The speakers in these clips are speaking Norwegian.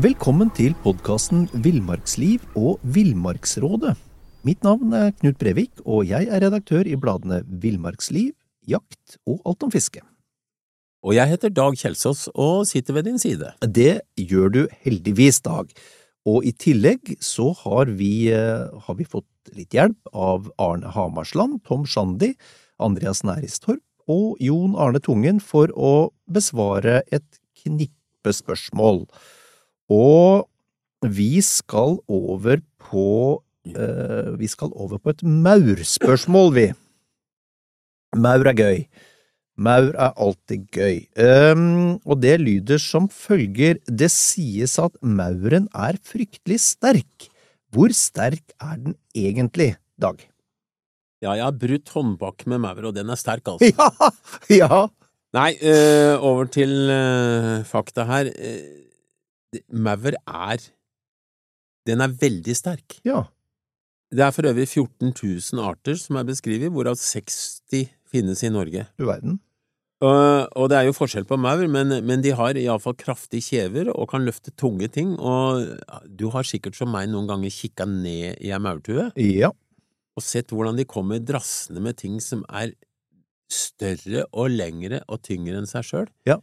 Velkommen til podkasten Villmarksliv og Villmarksrådet. Mitt navn er Knut Brevik, og jeg er redaktør i bladene Villmarksliv, Jakt og Alt om fiske. Og jeg heter Dag Kjelsås og sitter ved din side. Det gjør du heldigvis, Dag. Og i tillegg så har vi, eh, har vi fått litt hjelp av Arne Hamarsland, Tom Shandy, Andreas Næristorp og Jon Arne Tungen for å besvare et knippe spørsmål. Og vi skal over på uh, Vi skal over på et maurspørsmål, vi. Maur er gøy. Maur er alltid gøy. Um, og det lyder som følger Det sies at mauren er fryktelig sterk. Hvor sterk er den egentlig, Dag? Ja, jeg har brutt håndbak med maur, og den er sterk, altså. Ja! Ja! Nei, uh, over til uh, fakta her. Det- maur er Den er veldig sterk. Ja. Det er for øvrig 14 000 arter som er beskrevet, hvorav 60 finnes i Norge. Du verden. Og, og det er jo forskjell på maur, men, men de har iallfall kraftige kjever og kan løfte tunge ting, og du har sikkert som meg noen ganger kikka ned i ei maurtue Ja. og sett hvordan de kommer drassende med ting som er større og lengre og tyngre enn seg sjøl. Ja.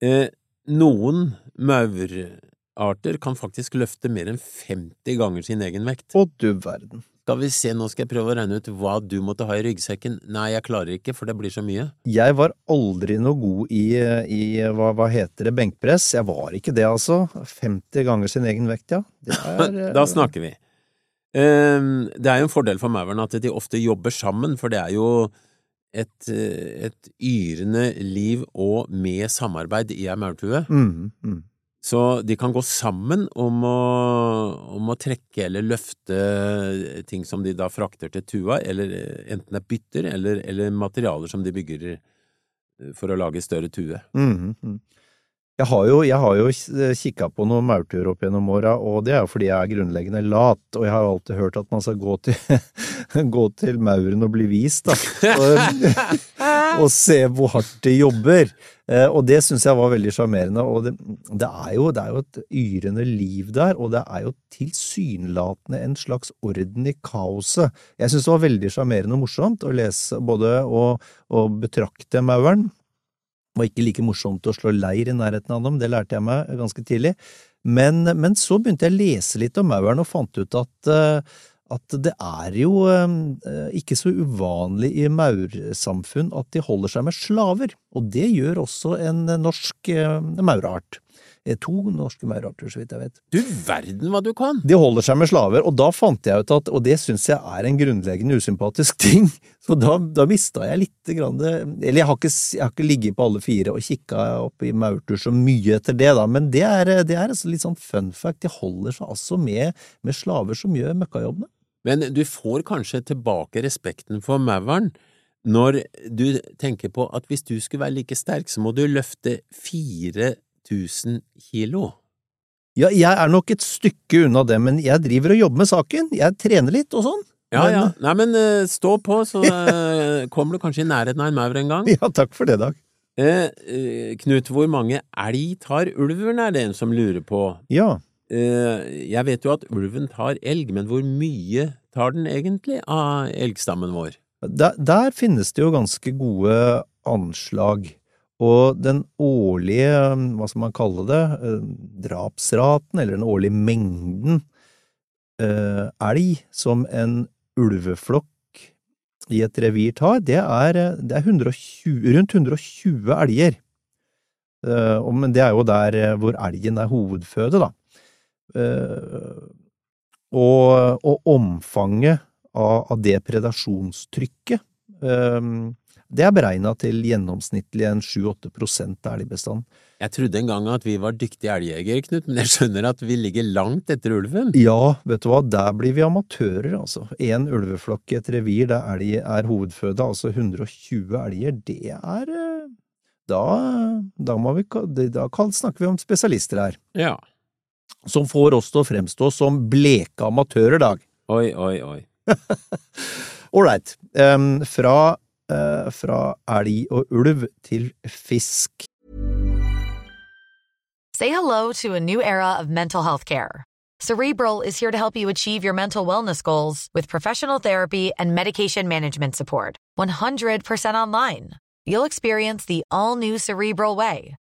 Eh, noen maurarter kan faktisk løfte mer enn 50 ganger sin egen vekt. Å, du verden. Skal vi se, nå skal jeg prøve å regne ut hva du måtte ha i ryggsekken. Nei, jeg klarer ikke, for det blir så mye. Jeg var aldri noe god i, i hva, hva heter det, benkpress. Jeg var ikke det, altså. 50 ganger sin egen vekt, ja. Det er eh, Da snakker vi. Ehm, Det er jo en fordel for mauren at de ofte jobber sammen, for det er jo et, eh, et yrende liv og med samarbeid i ei maurtue. mm, mm. Så de kan gå sammen om å, om å trekke eller løfte ting som de da frakter til tua, eller eh, enten det er bytter eller, eller materialer som de bygger eh, for å lage større tue. Mm -hmm. Jeg har jo, jeg har jo kikka på noen maurtuer opp gjennom åra, og det er jo fordi jeg er grunnleggende lat, og jeg har jo alltid hørt at man skal gå til, gå til mauren og bli vist, da. Og, se hvor hardt de jobber. Eh, Og det syns jeg var veldig sjarmerende, og det, det, er jo, det er jo et yrende liv der, og det er jo tilsynelatende en slags orden i kaoset. Jeg syns det var veldig sjarmerende og morsomt å lese både og, og betrakte mauren, var ikke like morsomt å slå leir i nærheten av dem, det lærte jeg meg ganske tidlig. Men, men så begynte jeg å lese litt om mauren og fant ut at, eh, at det er jo eh, ikke så uvanlig i maursamfunn at de holder seg med slaver, og det gjør også en norsk eh, maurart. Eh, To norske maurarter, så vidt jeg vet. Du verden hva du kan! De holder seg med slaver, og da fant jeg ut at, og det syns jeg er en grunnleggende usympatisk ting, så da, da mista jeg lite grann det Eller jeg har ikke, jeg har ikke ligget på alle fire og kikka opp i maurtur så mye etter det, da, men det er, det er altså litt sånn fun fact. De holder seg altså med, med slaver som gjør møkkajobbene. Men du får kanskje tilbake respekten for mauren når du tenker på at hvis du skulle være like sterk, så må du løfte 4000 kilo. Ja, jeg er nok et stykke unna det, men jeg driver og jobber med saken. Jeg trener litt og sånn. Ja, Men- ja. Nei, men uh, stå på, så uh, kommer du kanskje i nærheten av en maur en gang. Ja, takk for det, Dag. Eh, Knut, hvor mange elg tar ulven, er det en som lurer på. Ja. Eh, jeg vet jo at ulven tar elg, men hvor mye tar den egentlig av elgstammen vår? Der, der finnes det jo ganske gode anslag, og den årlige, hva skal man kalle det, eh, drapsraten, eller den årlige mengden eh, elg som en ulveflokk i et revir tar, det er, det er 120, rundt 120 elger. Eh, men det er jo der eh, hvor elgen er hovedføde, da. Eh, og, og omfanget av, av det predasjonstrykket, eh, det er beregna til gjennomsnittlig en 7–8 elgbestand. Jeg trodde en gang at vi var dyktige elgjegere, Knut, men jeg skjønner at vi ligger langt etter ulven. Ja, vet du hva, der blir vi amatører, altså. En ulveflokk i et revir der elg er hovedføde, altså 120 elger, det er eh, Da, da, må vi, da snakker vi om spesialister her. Ja. Som får oss til å fremstå som bleke amatører, Dag. Oi, oi, oi. Ålreit. Um, fra, uh, fra elg og ulv til fisk. Say hello to a new era of mental health care. Cerebral is here to help you achieve your mental wellness goals with professional therapy and medication management support. 100% online. You'll experience the all new Cerebral Way,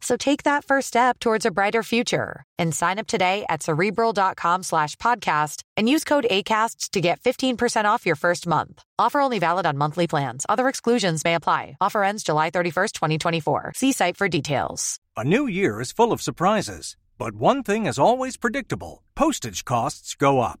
So take that first step towards a brighter future and sign up today at cerebral.com slash podcast and use code ACAST to get 15% off your first month. Offer only valid on monthly plans. Other exclusions may apply. Offer ends July 31st, 2024. See site for details. A new year is full of surprises, but one thing is always predictable postage costs go up.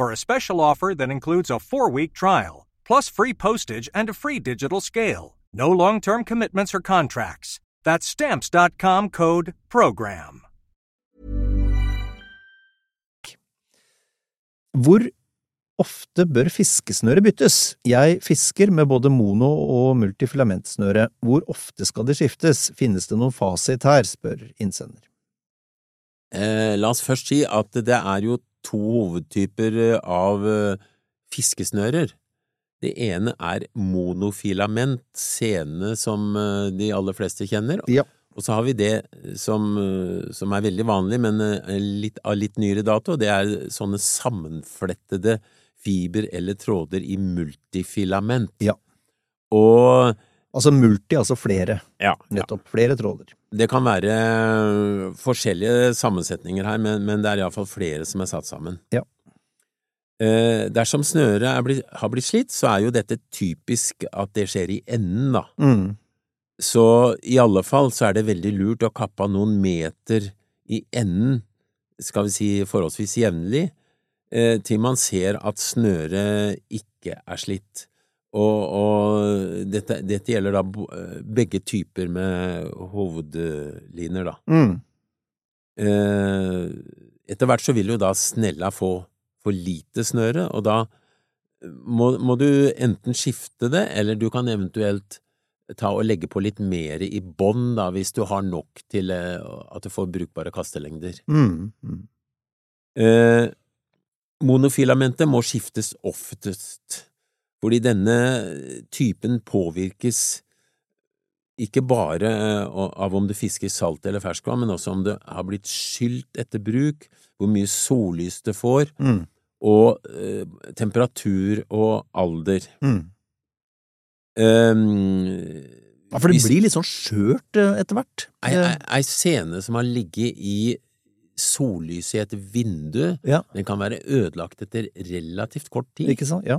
for a special offer that includes a four week trial, plus free postage and a free digital scale. No long term commitments or contracts. That's stamps.com code PROGRAM. Hvor ofte bør fiskesnøre byttes? Jeg fisker med både mono og multifilamentsnøre. Hvor ofte skal det skiftes? Finnes det noen fasit her, spør innsender. Eh, la oss først si at det er jo to hovedtyper eh, av eh, fiskesnører. Det ene er monofilament, sene som eh, de aller fleste kjenner. Ja. Og så har vi det som, som er veldig vanlig, men litt, av litt nyere dato. Det er sånne sammenflettede fiber eller tråder i multifilament. Ja. Og Altså multi, altså flere. ja, ja. Nettopp. Flere tråder. Det kan være forskjellige sammensetninger her, men, men det er iallfall flere som er satt sammen. Ja. Eh, dersom snøret er har blitt slitt, så er jo dette typisk at det skjer i enden, da. Mm. Så i alle fall så er det veldig lurt å kappe av noen meter i enden, skal vi si forholdsvis jevnlig, eh, til man ser at snøret ikke er slitt. Og, og dette, dette gjelder da eh, begge typer med hovedliner, da. Mm. Eh, etter hvert så vil jo da snella få for lite snøre, og da må, må du enten skifte det, eller du kan eventuelt ta og legge på litt mer i bånn, da, hvis du har nok til eh, at du får brukbare kastelengder. Mm. Mm. Eh, monofilamentet må skiftes oftest, fordi denne typen påvirkes ikke bare eh, av om det fisker salt eller ferskvann, men også om det har blitt skylt etter bruk, hvor mye sollys det får, Mm. og eh, temperatur og alder. Mm. Um, Ja, for det hvis- blir litt sånn skjørt eh, etter hvert. Ei, ei, ei scene som har ligget i sollyset i et vindu, Ja. den kan være ødelagt etter relativt kort tid. Ikke sant? Ja.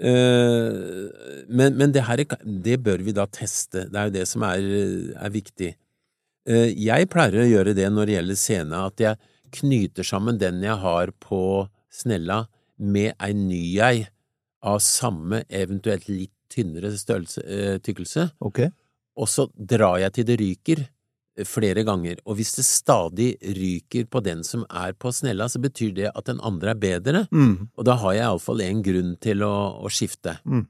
Eh, men, men det her, er- det bør vi da teste. Det er jo det som er, er viktig. Eh, jeg pleier å gjøre det når det gjelder scene, at jeg knyter sammen den jeg har på snella med ei ny ei av samme, eventuelt litt tynnere størrelse, eh, tykkelse, Okay. og så drar jeg til det ryker flere ganger. Og hvis det stadig ryker på den som er på snella, så betyr det at den andre er bedre. Mm. Og da har jeg iallfall en grunn til å, å skifte. Mm.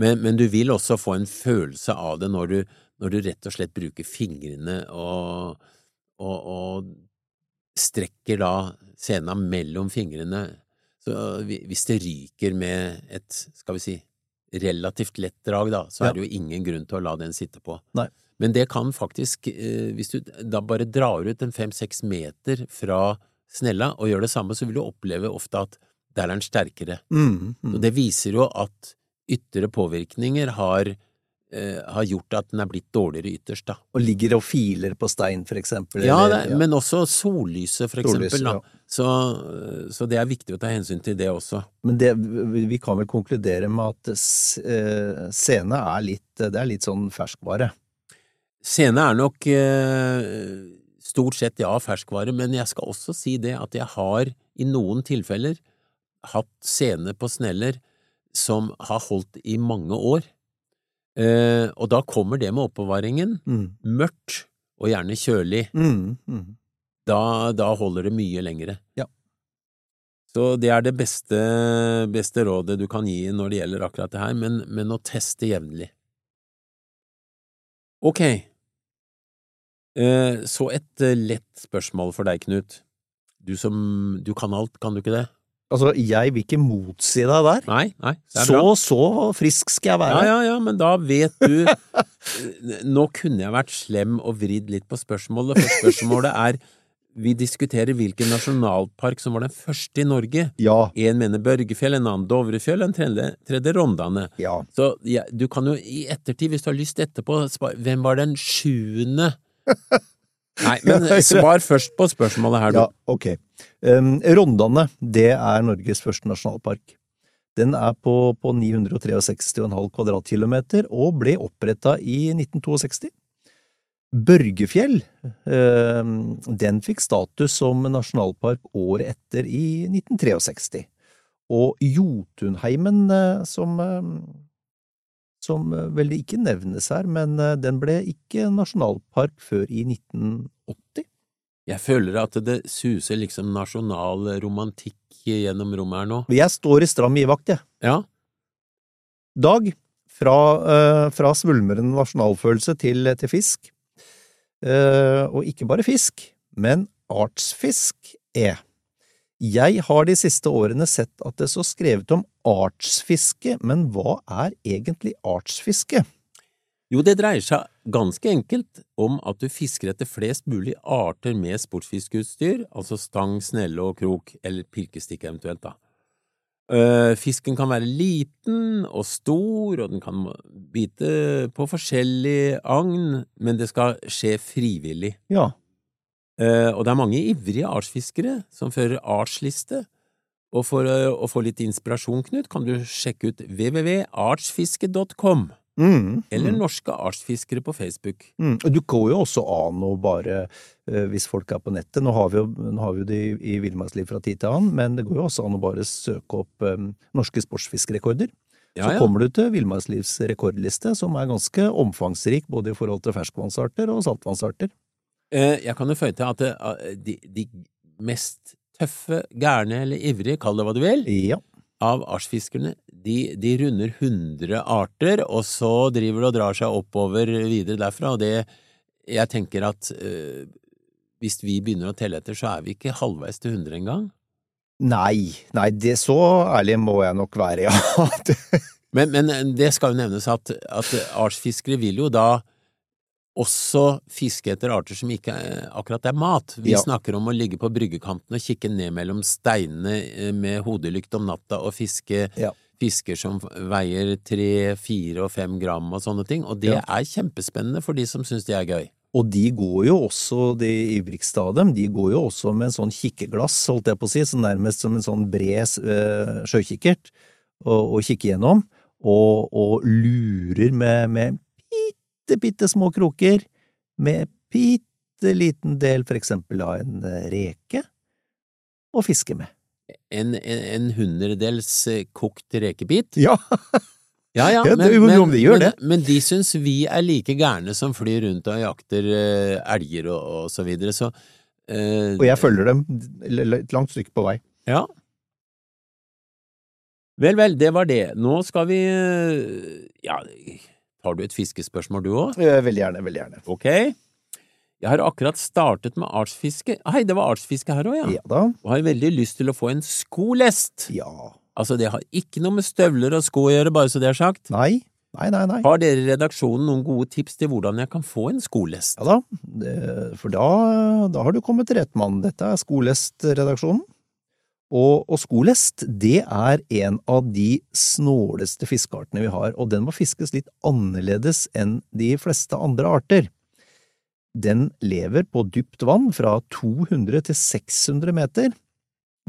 Men, men du vil også få en følelse av det når du, når du rett og slett bruker fingrene og, og, og strekker da sena mellom fingrene. Så hvis det ryker med et, skal vi si, relativt lett drag, da, så Ja. er det jo ingen grunn til å la den sitte på. Nei. Men det kan faktisk, eh, hvis du da bare drar ut en fem–seks meter fra snella og gjør det samme, så vil du oppleve ofte at der er den sterkere. Mm, mm. Og det viser jo at ytre påvirkninger har, eh, har gjort at den er blitt dårligere ytterst, da. Og ligger og filer på stein, for eksempel. Ja, eller- ja. men også sollyset, for eksempel. Da. ja. Så, så det er viktig å ta hensyn til det også. Men det, vi kan vel konkludere med at eh, scene er litt, det er litt sånn ferskvare. Scene er nok eh, stort sett ja, ferskvare, men jeg skal også si det at jeg har i noen tilfeller hatt scene på sneller som har holdt i mange år. Eh, og da kommer det med oppbevaringen. Mm. Mørkt og gjerne kjølig. Mm, mm. Da, da holder det mye lengre. Ja. Så det er det beste, beste rådet du kan gi når det gjelder akkurat det her, men, men å teste jevnlig. Ok, så et eh, lett spørsmål for deg, Knut. Du som… du kan alt, kan du ikke det? Altså, jeg vil ikke motsi deg der. Nei, nei, Så, bra. så frisk skal jeg være. Ja, ja, ja, men da vet du Nå kunne jeg vært slem og vridd litt på spørsmålet, for spørsmålet er Vi diskuterer hvilken nasjonalpark som var den første i Norge. Ja. En mener Børgefjell, en annen Dovrefjell, en tredje, tredje Rondane. ja. Så ja, du kan jo i ettertid, hvis du har lyst etterpå, Hvem var den sjuende? Nei, men svar først på spørsmålet her, du. Ja, ok. Um, Rondane, det er Norges første nasjonalpark. Den er på, på 963,5 kvadratkilometer og ble oppretta i 1962. Børgefjell, um, den fikk status som nasjonalpark året etter i 1963. Og Jotunheimen, eh, som, eh, som eh, vel ikke nevnes her, men eh, den ble ikke nasjonalpark før i 1980. Jeg føler at det suser liksom nasjonal romantikk gjennom rommet her nå. Jeg står i stram givakt, jeg. Ja, Dag, fra, eh, fra svulmende nasjonalfølelse til, til fisk. Eh, og ikke bare fisk, men artsfisk er. Jeg har de siste årene sett at det står skrevet om artsfiske, men hva er egentlig artsfiske? Jo, det dreier seg ganske enkelt om at du fisker etter flest mulig arter med sportsfiskeutstyr, altså stang, snelle og krok, eller pirkestikk eventuelt, da. Eh, fisken kan være liten og stor, og den kan bite på forskjellig agn, men det skal skje frivillig. Ja, og det er mange ivrige artsfiskere som fører artsliste. Og for eh, å få litt inspirasjon, Knut, kan du sjekke ut www.artsfiske.com, mm, eller mm, Norske artsfiskere på Facebook. mm. Du går jo også an å bare, eh, hvis folk er på nettet, nå har vi jo, har vi det i, i Villmarksliv fra tid til annen, men det går jo også an å bare søke opp eh, norske sportsfiskerekorder. Ja, så ja. kommer du til Villmarkslivs rekordliste, som er ganske omfangsrik både i forhold til ferskvannsarter og saltvannsarter. Eh, Jeg kan jo føye til at eh, de, de mest tøffe, gærne eller ivrige, kall det hva du vil, Ja. av artsfiskerne, de, de runder 100 arter, og så driver de og drar seg oppover videre derfra, og det, jeg tenker at øh, hvis vi begynner å telle etter, så er vi ikke halvveis til 100 engang. Nei, nei, det så ærlig må jeg nok være, ja. Men, men det skal jo nevnes at, at artsfiskere vil jo da også fiske etter arter som ikke er, akkurat er mat. Vi Ja. snakker om å ligge på bryggekanten og kikke ned mellom steinene eh, med hodelykt om natta og fiske Ja. fisker som veier tre, fire og fem gram og sånne ting, og det Ja. er kjempespennende for de som syns det er gøy. Og de går jo også, de ivrigste av dem, de går jo også med en sånn kikkeglass, holdt jeg på å si, så nærmest som en sånn bred uh, sjøkikkert, og, og kikke gjennom, og, og lurer med, med bitte, bitte små kroker, med bitte liten del for eksempel av en eh, reke, å fiske med. En, en, en hundredels eh, kokt rekebit. Ja, Ja, ja, Ja, det om de gjør men, det. men de syns vi er like gærne som flyr rundt og jakter uh, elger og, og så videre, så uh, og jeg følger dem et langt stykke på vei. Ja. Vel, vel, det var det. Nå skal vi uh, Ja, tar du et fiskespørsmål du òg? Eh, Veldig gjerne, veldig gjerne. Ok. Jeg har akkurat startet med artsfiske. Hei, det var artsfiske her òg, ja. Ja da. Og har veldig lyst til å få en skolest. Ja. Altså, det har ikke noe med støvler og sko å gjøre, bare så det er sagt. Nei. Nei, nei, nei. Har dere i redaksjonen noen gode tips til hvordan jeg kan få en skolest? Ja da, for da, da har du kommet til rett mann. Dette er Skolest-redaksjonen. Og, og skolest, det er en av de snåleste fiskeartene vi har, og den må fiskes litt annerledes enn de fleste andre arter. Den lever på dypt vann fra 200 til 600 meter,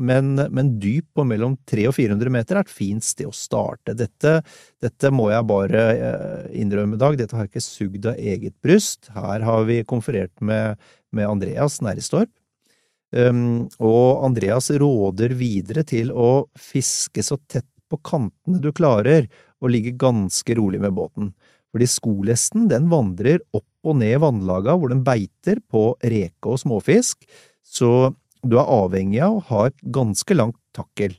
men, men dyp på mellom 300 og 400 meter er et fint sted å starte. Dette, dette må jeg bare eh, innrømme, Dag, dette har jeg ikke sugd av eget bryst. Her har vi konferert med, med Andreas Næristorp. Um, og Andreas råder videre til å fiske så tett på kantene du klarer, og ligge ganske rolig med båten. Fordi skolesten den vandrer opp og ned vannlaga hvor den beiter på reke og småfisk, så du er avhengig av å ha et ganske langt takkel.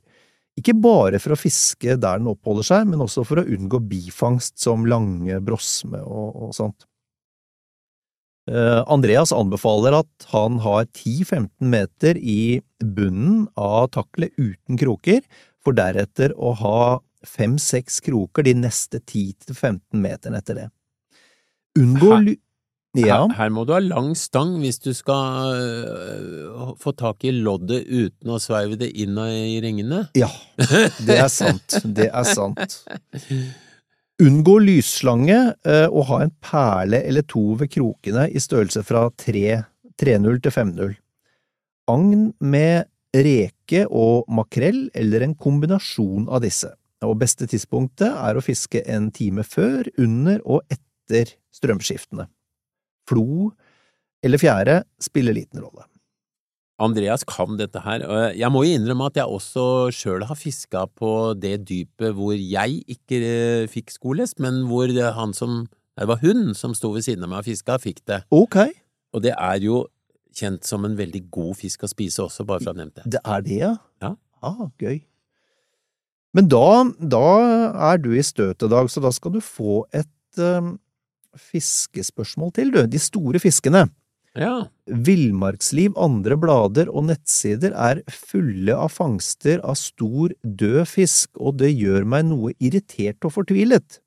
Ikke bare for å fiske der den oppholder seg, men også for å unngå bifangst som lange brosme og, og sånt. Eh, Andreas anbefaler at han har 10–15 meter i bunnen av taklet uten kroker, for deretter å ha fem–seks kroker de neste 10–15 meterne etter det. Unngå ly... Ja, Her, her må du ha lang stang hvis du skal øh, få tak i loddet uten å sveive det inn i ringene. ja, det er sant. Det er sant. Unngå lysslange eh, og ha en perle eller to ved krokene i størrelse fra 3 3-0 til 5-0. Agn med reke og makrell eller en kombinasjon av disse. Og beste tidspunktet er å fiske en time før, under og etter strømskiftene. Flo eller fjære spiller liten rolle. Andreas kan dette her. og Jeg må jo innrømme at jeg også sjøl har fiska på det dypet hvor jeg ikke øh, fikk skolest, men hvor han som Det var hun som sto ved siden av meg og fiska, fikk det. Ok, Og det er jo kjent som en veldig god fisk å spise også, bare for å ha nevnt det. det er det, ja? Ja. Ah, gøy. Men da, da er du i støtet, Dag, så da skal du få et um, fiskespørsmål til, du. De store fiskene. Ja. Villmarksliv, andre blader og nettsider er fulle av fangster av stor, død fisk, og det gjør meg noe irritert og fortvilet.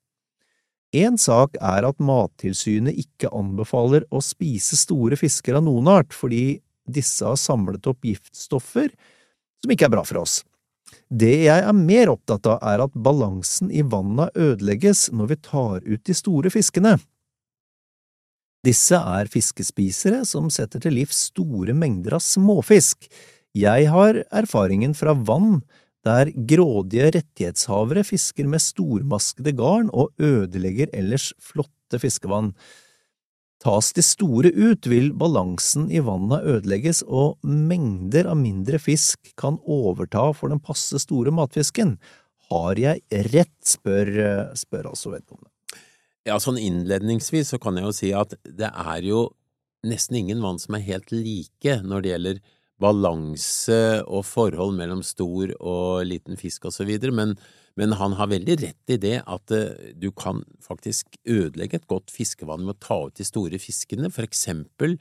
En sak er at Mattilsynet ikke anbefaler å spise store fisker av noen art, fordi disse har samlet opp giftstoffer som ikke er bra for oss. Det jeg er mer opptatt av, er at balansen i vannet ødelegges når vi tar ut de store fiskene. Disse er fiskespisere som setter til livs store mengder av småfisk. Jeg har erfaringen fra vann der grådige rettighetshavere fisker med stormaskede garn og ødelegger ellers flotte fiskevann. Tas de store ut, vil balansen i vannet ødelegges, og mengder av mindre fisk kan overta for den passe store matfisken. Har jeg rett, spør, spør altså vedkommende. Ja, sånn innledningsvis så kan jeg jo si at det er jo nesten ingen vann som er helt like når det gjelder balanse og forhold mellom stor og liten fisk og så videre, men, men han har veldig rett i det at eh, du kan faktisk ødelegge et godt fiskevann med å ta ut de store fiskene, for eksempel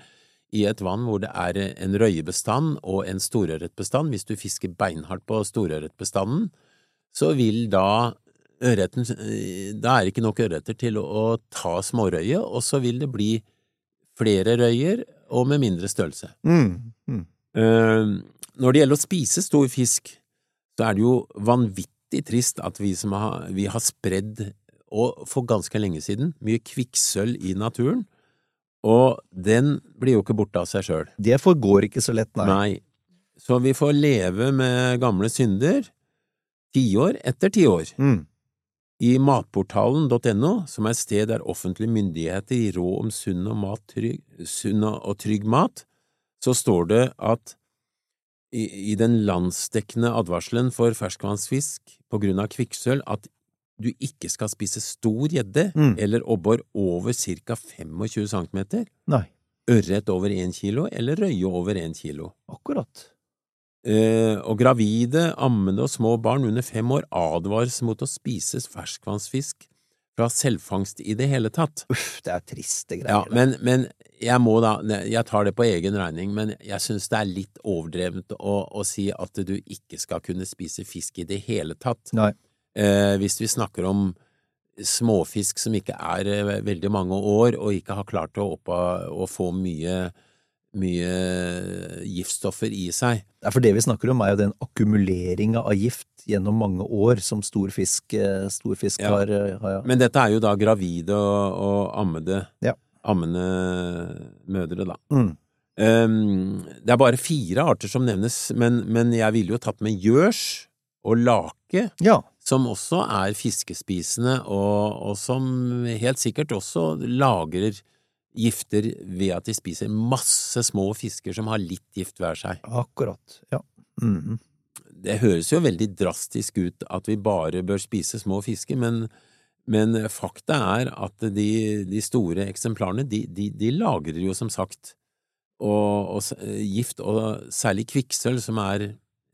i et vann hvor det er en røyebestand og en storørretbestand. Hvis du fisker beinhardt på storørretbestanden, så vil da ørreten Da er det ikke nok ørreter til å, å ta smårøye, og så vil det bli flere røyer og med mindre størrelse. Mm, mm. Uh, når det gjelder å spise stor fisk, så er det jo vanvittig trist at vi som har, vi har spredd, og for ganske lenge siden, mye kvikksølv i naturen, og den blir jo ikke borte av seg sjøl. Det forgår ikke så lett, nei. Nei. Så vi får leve med gamle synder tiår etter tiår. Mm. I matportalen.no, som er et sted der offentlige myndigheter gir råd om sunn og, mat, trygg, sunn og trygg mat, så står det at i, i den landsdekkende advarselen for ferskvannsfisk på grunn av kvikksølv at du ikke skal spise stor gjedde Mm. eller abbor over ca. 25 cm, ørret over 1 kilo eller røye over 1 kilo. akkurat. Eh, og gravide, ammende og små barn under fem år advares mot å spise ferskvannsfisk fra selvfangst i det hele tatt. Uff, det er triste Ja, greier. men, men jeg må da, jeg tar det på egen regning, men jeg synes det er litt overdrevent å, å si at du ikke skal kunne spise fisk i det hele tatt. Eh, hvis vi snakker om småfisk som ikke er eh, veldig mange år, og ikke har klart å, oppa, å få mye, mye giftstoffer i seg. Ja, for det vi snakker om er jo den akkumuleringa av gift gjennom mange år som stor fisk, eh, stor fisk Ja. har, eh, har ja. Men dette er jo da gravide og, og ammede, Ja. ammende mødre, da. Mm. Um, det er bare fire arter som nevnes, men, men jeg ville jo tatt med gjørs og lake, ja. som også er fiskespisende, og, og som helt sikkert også lagrer gifter ved at de spiser masse små fisker som har litt gift hver seg. Akkurat. Ja. Mhm. Det høres jo veldig drastisk ut at vi bare bør spise små fisker, men, men fakta er at de, de store eksemplarene, de, de, de lagrer jo som sagt og, og gift, og særlig kvikksølv, som er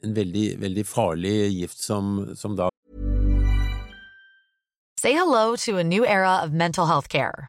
en veldig, veldig farlig gift som, som da Say hello to a new era of mental health care.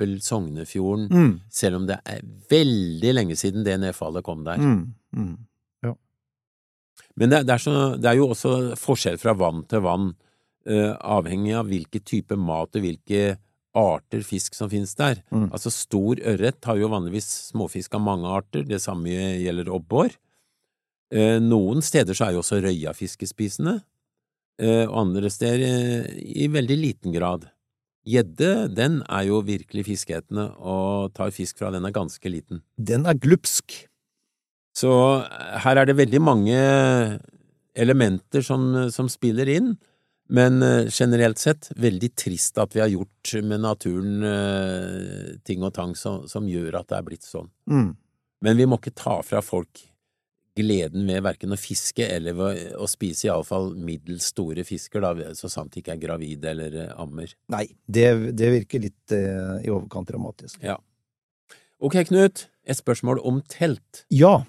Sognefjorden, Mm. selv om det er veldig lenge siden det nedfallet kom der. Mm. Mm. Men det, det, er så, det er jo også forskjell fra vann til vann, uh, avhengig av hvilken type mat og hvilke arter fisk som finnes der. Mm. Altså stor ørret har jo vanligvis småfisk av mange arter, det samme gjelder abbor. Uh, noen steder så er jo også røya fiskespisende, eh, og andre steder eh, i veldig liten grad. Gjedde, den er jo virkelig fiskeetende og tar fisk fra den er ganske liten. Den er glupsk. Så eh, her er det veldig mange elementer som, som spiller inn, men eh, generelt sett veldig trist at vi har gjort med naturen eh, ting og tang som, som gjør at det er blitt sånn. Mm. Men vi må ikke ta fra folk gleden ved verken å fiske eller å spise iallfall middels store fisker, da, så sant de ikke er gravide eller eh, ammer. Nei, det, det virker litt eh, i overkant dramatisk. Ja. Ok, Knut, et spørsmål om telt. Ja.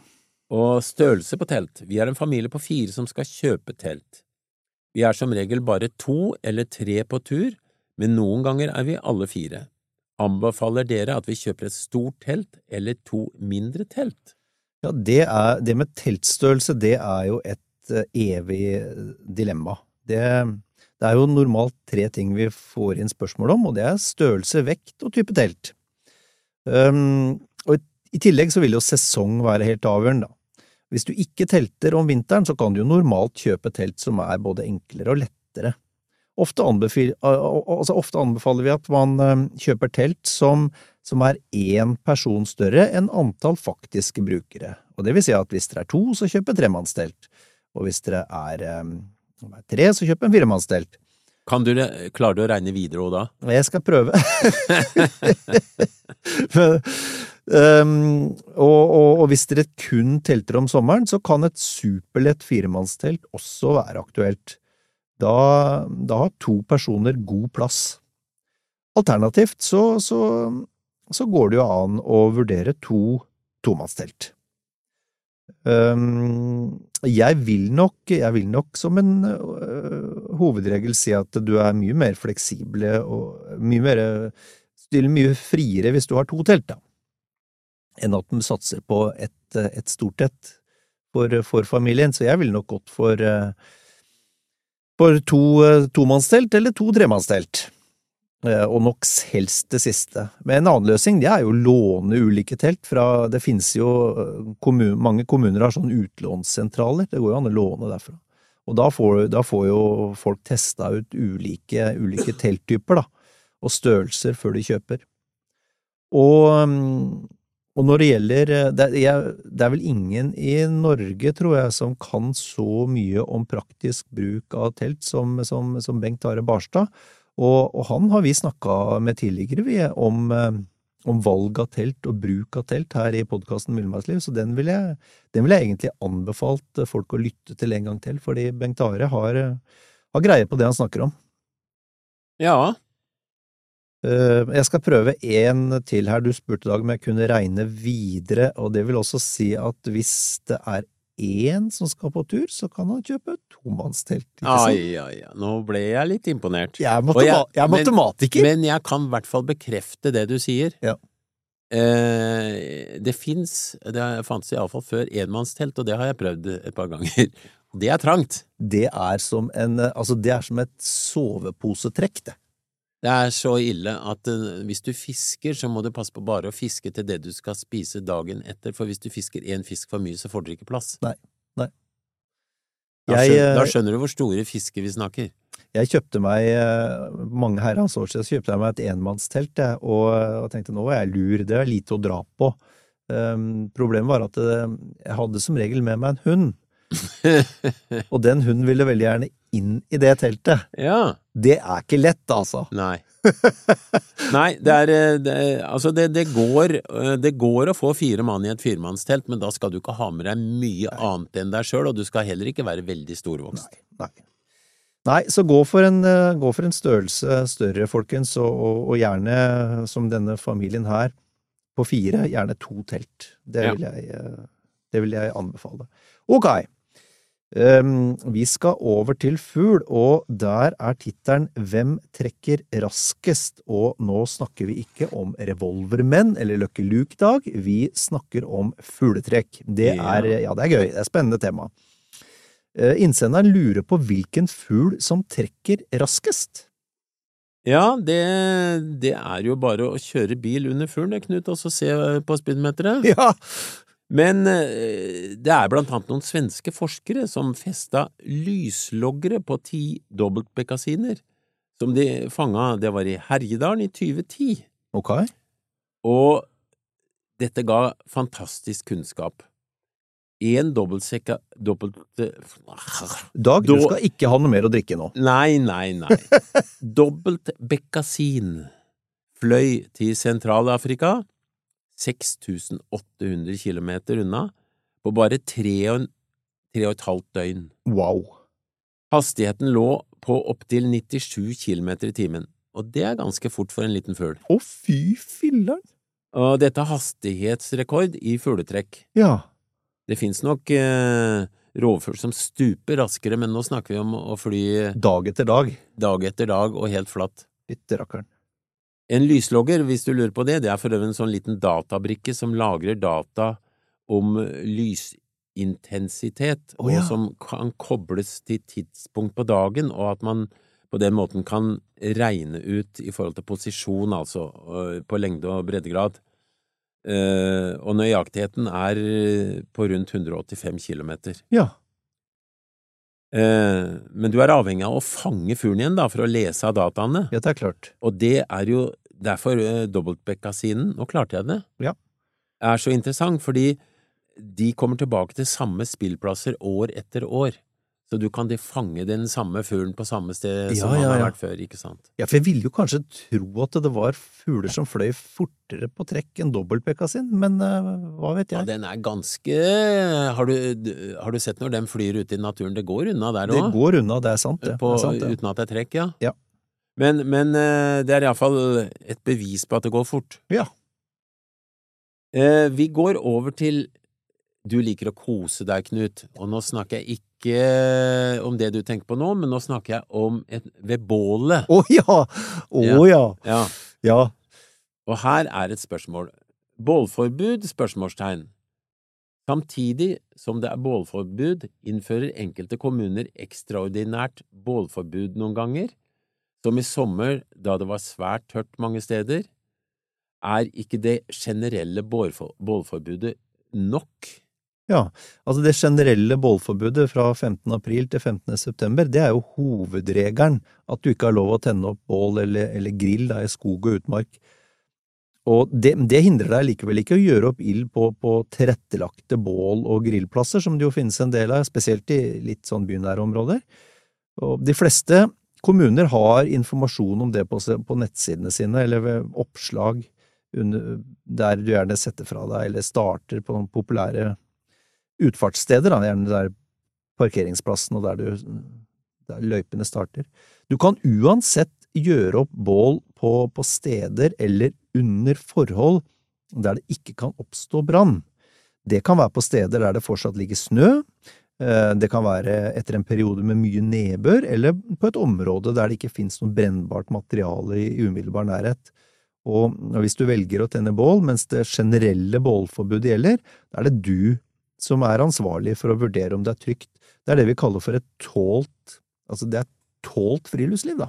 Og størrelse på telt. Vi er en familie på fire som skal kjøpe telt. Vi er som regel bare to eller tre på tur, men noen ganger er vi alle fire. Anbefaler dere at vi kjøper et stort telt eller to mindre telt? Ja, det, er, det med teltstørrelse, det er jo et eh, evig dilemma. Det, det er jo normalt tre ting vi får inn spørsmål om, og det er størrelse, vekt og type telt. Um, og i, tillegg så vil jo sesong være helt avgjørende. Hvis du ikke telter om vinteren, så kan du jo normalt kjøpe telt som er både enklere og lettere. Ofte, anbefil, altså ofte anbefaler vi at man eh, kjøper telt som, som er én person større enn antall faktiske brukere. Og det vil si at hvis dere er to, så kjøp et tremannstelt. Og hvis dere er, um, er tre, så kjøp en firemannstelt. Kan du, klarer du å regne videre da? Jeg skal prøve. Men, um, og, og, og hvis dere kun telter om sommeren, så kan et superlett firemannstelt også være aktuelt. Da, da har to personer god plass. Alternativt så, så, så går det jo an å vurdere to tomannstelt. Um, jeg vil nok, jeg vil nok som en øh, hovedregel si at du er mye mer fleksible og mye mer stiller mye friere hvis du har to telt, da, enn at du satser på et, et stort et for, for familien. Så jeg ville nok gått for, øh, for to øh, tomannstelt eller to tremannstelt. Eh, Og nok helst det siste. Men en annen løsning det er jo å låne ulike telt fra Det finnes jo eh, kommun, Mange kommuner har sånne utlånssentraler. Det går jo an å låne derfra. Og da får, da får jo folk testa ut ulike, ulike telttyper, da. og størrelser før de kjøper. Og, mm, og når det gjelder det er, det er vel ingen i Norge, tror jeg, som kan så mye om praktisk bruk av telt som, som, som Bengt Are Barstad. Og, og, han har vi snakka med tidligere, vi, om, eh, om, valg av telt og bruk av telt her i podkasten Villmarksliv, så den vil, jeg, den vil jeg egentlig anbefalt folk å lytte til en gang til, fordi Bengt Are har, har greie på det han snakker om. Ja, Eh, jeg skal prøve en til her. Du spurte dag om jeg kunne regne videre, og det vil også si at hvis det er én som skal på tur, så kan han kjøpe tomannstelt. Ai, ai, ai, nå ble jeg litt imponert. Jeg er, matema jeg, jeg er matematiker! Men, men, jeg kan i hvert fall bekrefte det du sier. Ja. Eh, det fins, det fantes iallfall før, enmannstelt, og det har jeg prøvd et par ganger. Det er trangt. Det er som en, altså det er som et soveposetrekk, det. Det er så ille at uh, hvis du fisker, så må du passe på bare å fiske til det du skal spise dagen etter, for hvis du fisker én fisk for mye, så får dere ikke plass. Nei, nei. Da, skjønner, da, skjønner, du hvor store fisker vi snakker. Jeg kjøpte meg, uh, mange herrens år siden, så kjøpte jeg meg et enmannstelt, jeg, og, og, tenkte nå er jeg lur, det er lite å dra på. Um, problemet var at jeg hadde som regel med meg en hund. og den hunden ville veldig gjerne inn i det teltet. Ja. Det er ikke lett, altså. Nei. Nei, det er, det, Altså, det, det, går, det går å få fire mann i et firemannstelt, men da skal du ikke ha med deg mye nei. annet enn deg sjøl, og du skal heller ikke være veldig storvokst. Nei, nei. nei så gå for, en, gå for, en, størrelse større, folkens, og, og, og, gjerne, som denne familien her, på fire, gjerne to telt. Det vil, ja. jeg, det vil jeg anbefale. Ok. Ehm, vi skal over til fugl, og der er tittelen Hvem trekker raskest? Og nå snakker vi ikke om revolvermenn eller Lucky Luke-dag, vi snakker om fugletrekk. Det er, ja, det er gøy, det er et spennende tema. Eh, innsenderen lurer på hvilken fugl som trekker raskest. Ja, det, det, er jo bare å kjøre bil under fuglen, Knut, og så se på speedometeret. Ja, men eh, det er blant annet noen svenske forskere som festa lysloggere på ti dobbeltbekkasiner, som de fanga, det var i Herjedalen i 2010. Ok. Og dette ga fantastisk kunnskap. En dobbeltsekka dobbelt... Dag, du skal ikke ha noe mer å drikke nå. Nei, nei, nei. Dobbeltbekkasin fløy til Sentral-Afrika 6800 km unna på bare tre og, tre og et halvt døgn. Wow! Hastigheten lå på opptil 97 km i timen, og det er ganske fort for en liten fugl. Å, fy filler'n! Og dette er hastighetsrekord i fugletrekk. Ja. Det fins nok eh, rovfugl som stuper raskere, men nå snakker vi om å fly Dag etter dag. Dag etter dag og helt flatt. Fytti rakkeren. En lyslogger, hvis du lurer på det, det er for øvrig en sånn liten databrikke som lagrer data om lysintensitet, oh, ja. og som kan kobles til tidspunkt på dagen, og at man på den måten kan regne ut i forhold til posisjon, altså, på lengde og breddegrad. Uh, og nøyaktigheten er på rundt 185 km. Ja. Men du er avhengig av å fange fuglen igjen da, for å lese av dataene. Ja, det er klart. Og det er jo derfor uh, dobbeltbekkasinen, nå klarte jeg det, ja. er så interessant, fordi de kommer tilbake til samme spillplasser år etter år. Så du kan de fange den samme fuglen på samme sted som ja, han har vært før, ikke sant? Ja, for jeg ville jo kanskje tro at det var fugler som fløy fortere på trekk enn dobbeltbekkasin, men uh, hva vet jeg? Ja, den er ganske har du, har du, sett når den flyr ute i naturen? Det går unna der òg. Det går unna, det er sant, det. På, det er sant, det. Uten at det er trekk, ja. ja. Men, men uh, det er iallfall et bevis på at det går fort. Ja. Uh, vi går over til du liker å kose deg, Knut, og nå snakker jeg ikke om det du tenker på nå, men nå snakker jeg om et, ved bålet. Å oh, ja! Å oh, ja. ja. ja! Og her er et spørsmål. Bålforbud? spørsmålstegn. Samtidig som det er bålforbud, innfører enkelte kommuner ekstraordinært bålforbud noen ganger, som i sommer da det var svært tørt mange steder. Er ikke det generelle bålforbudet nok Ja, altså det generelle bålforbudet fra 15. april til 15. september, det er jo hovedregelen, at du ikke har lov å tenne opp bål eller, eller grill da, i skog og utmark. Og det, det, hindrer deg likevel ikke å gjøre opp ild på, på tilrettelagte bål og grillplasser, som det jo finnes en del av, spesielt i litt sånn bynære områder. Og de fleste kommuner har informasjon om det på, på nettsidene sine, eller ved oppslag under, der du gjerne setter fra deg, eller starter på noen populære utfartssteder, da, gjerne der parkeringsplassen og der, du, der løypene starter. Du kan uansett gjøre opp bål på, på steder eller under forhold der det ikke kan oppstå brann. Det kan være på steder der det fortsatt ligger snø, det kan være etter en periode med mye nedbør, eller på et område der det ikke finnes noe brennbart materiale i umiddelbar nærhet. Og hvis du velger å tenne bål mens det generelle bålforbudet gjelder, da er det du som er ansvarlig for å vurdere om det er trygt. Det er det vi kaller for et tålt Altså, det er tålt friluftsliv, da.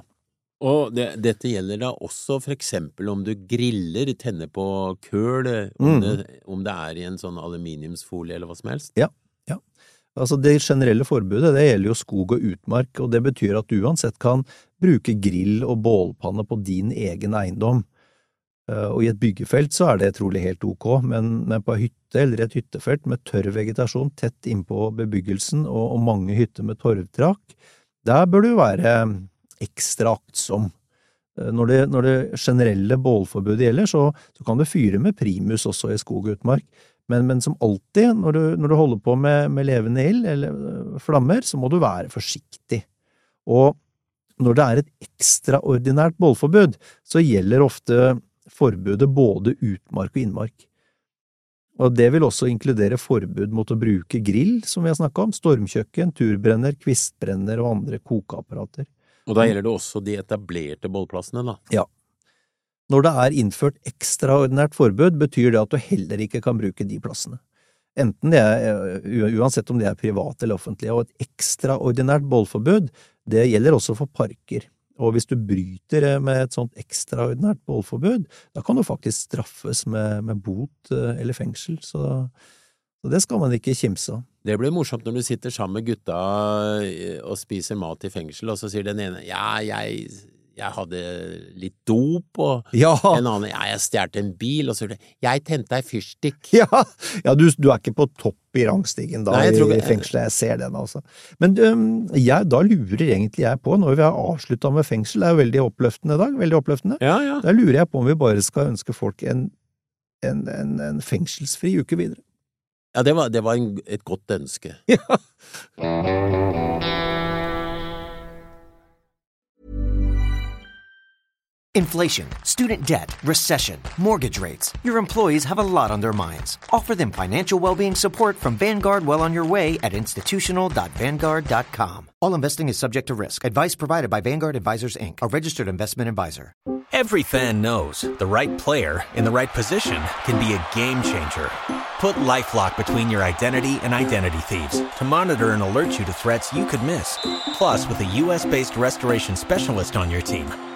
Og det, dette gjelder da også for eksempel om du griller, tenner på køl, om, mm. det, om det er i en sånn aluminiumsfolie eller hva som helst? Ja. Altså Det generelle forbudet det gjelder jo skog og utmark, og det betyr at du uansett kan bruke grill og bålpanne på din egen eiendom. Eh, og i et byggefelt så er det trolig helt ok, men, men på ei hytte eller et hyttefelt med tørr vegetasjon tett innpå bebyggelsen og, og mange hytter med torvtrak, der bør du være ekstra aktsom. Eh, når det, når det generelle bålforbudet gjelder, så, så, kan du fyre med primus også i skog og utmark, men, men som alltid når du, når du, holder på med, med levende ild eller eh, flammer, så må du være forsiktig. Og når det er et ekstraordinært bålforbud, så gjelder ofte forbudet både utmark og innmark. Og det vil også inkludere forbud mot å bruke grill, som vi har snakka om, stormkjøkken, turbrenner, kvistbrenner og andre kokeapparater. Og da gjelder det også de etablerte bollplassene, da? Ja. Når det er innført ekstraordinært forbud, betyr det at du heller ikke kan bruke de plassene. Enten det er, uansett om de er private eller offentlige, og et ekstraordinært bålforbud det gjelder også for parker. Og hvis du bryter med et sånt ekstraordinært bålforbud, da kan du faktisk straffes med, med bot eh, eller fengsel, så, så, det skal man ikke kimse av. Det blir morsomt når du sitter sammen med gutta eh, og spiser mat i fengsel, og så sier den ene ja, jeg jeg hadde litt dop, og ja. en annen ja, jeg stjal en bil, og så du jeg tente ei fyrstikk. Ja, ja du, du, er ikke på topp i rangstigen da Nei, i, i fengselet, jeg ser den altså. Men um, jeg, da lurer egentlig jeg på, når vi har avslutta med fengsel, det er jo veldig oppløftende i dag, veldig oppløftende, ja, ja. da lurer jeg på om vi bare skal ønske folk en, en, en, en fengselsfri uke videre. Ja, det var, det var en, et godt ønske. Ja. Inflation, student debt, recession, mortgage rates. Your employees have a lot on their minds. Offer them financial well-being support from Vanguard well on your way at institutional.vanguard.com. All investing is subject to risk. Advice provided by Vanguard Advisors Inc., a registered investment advisor. Every fan knows the right player in the right position can be a game changer. Put LifeLock between your identity and identity thieves to monitor and alert you to threats you could miss. Plus, with a U.S.-based restoration specialist on your team,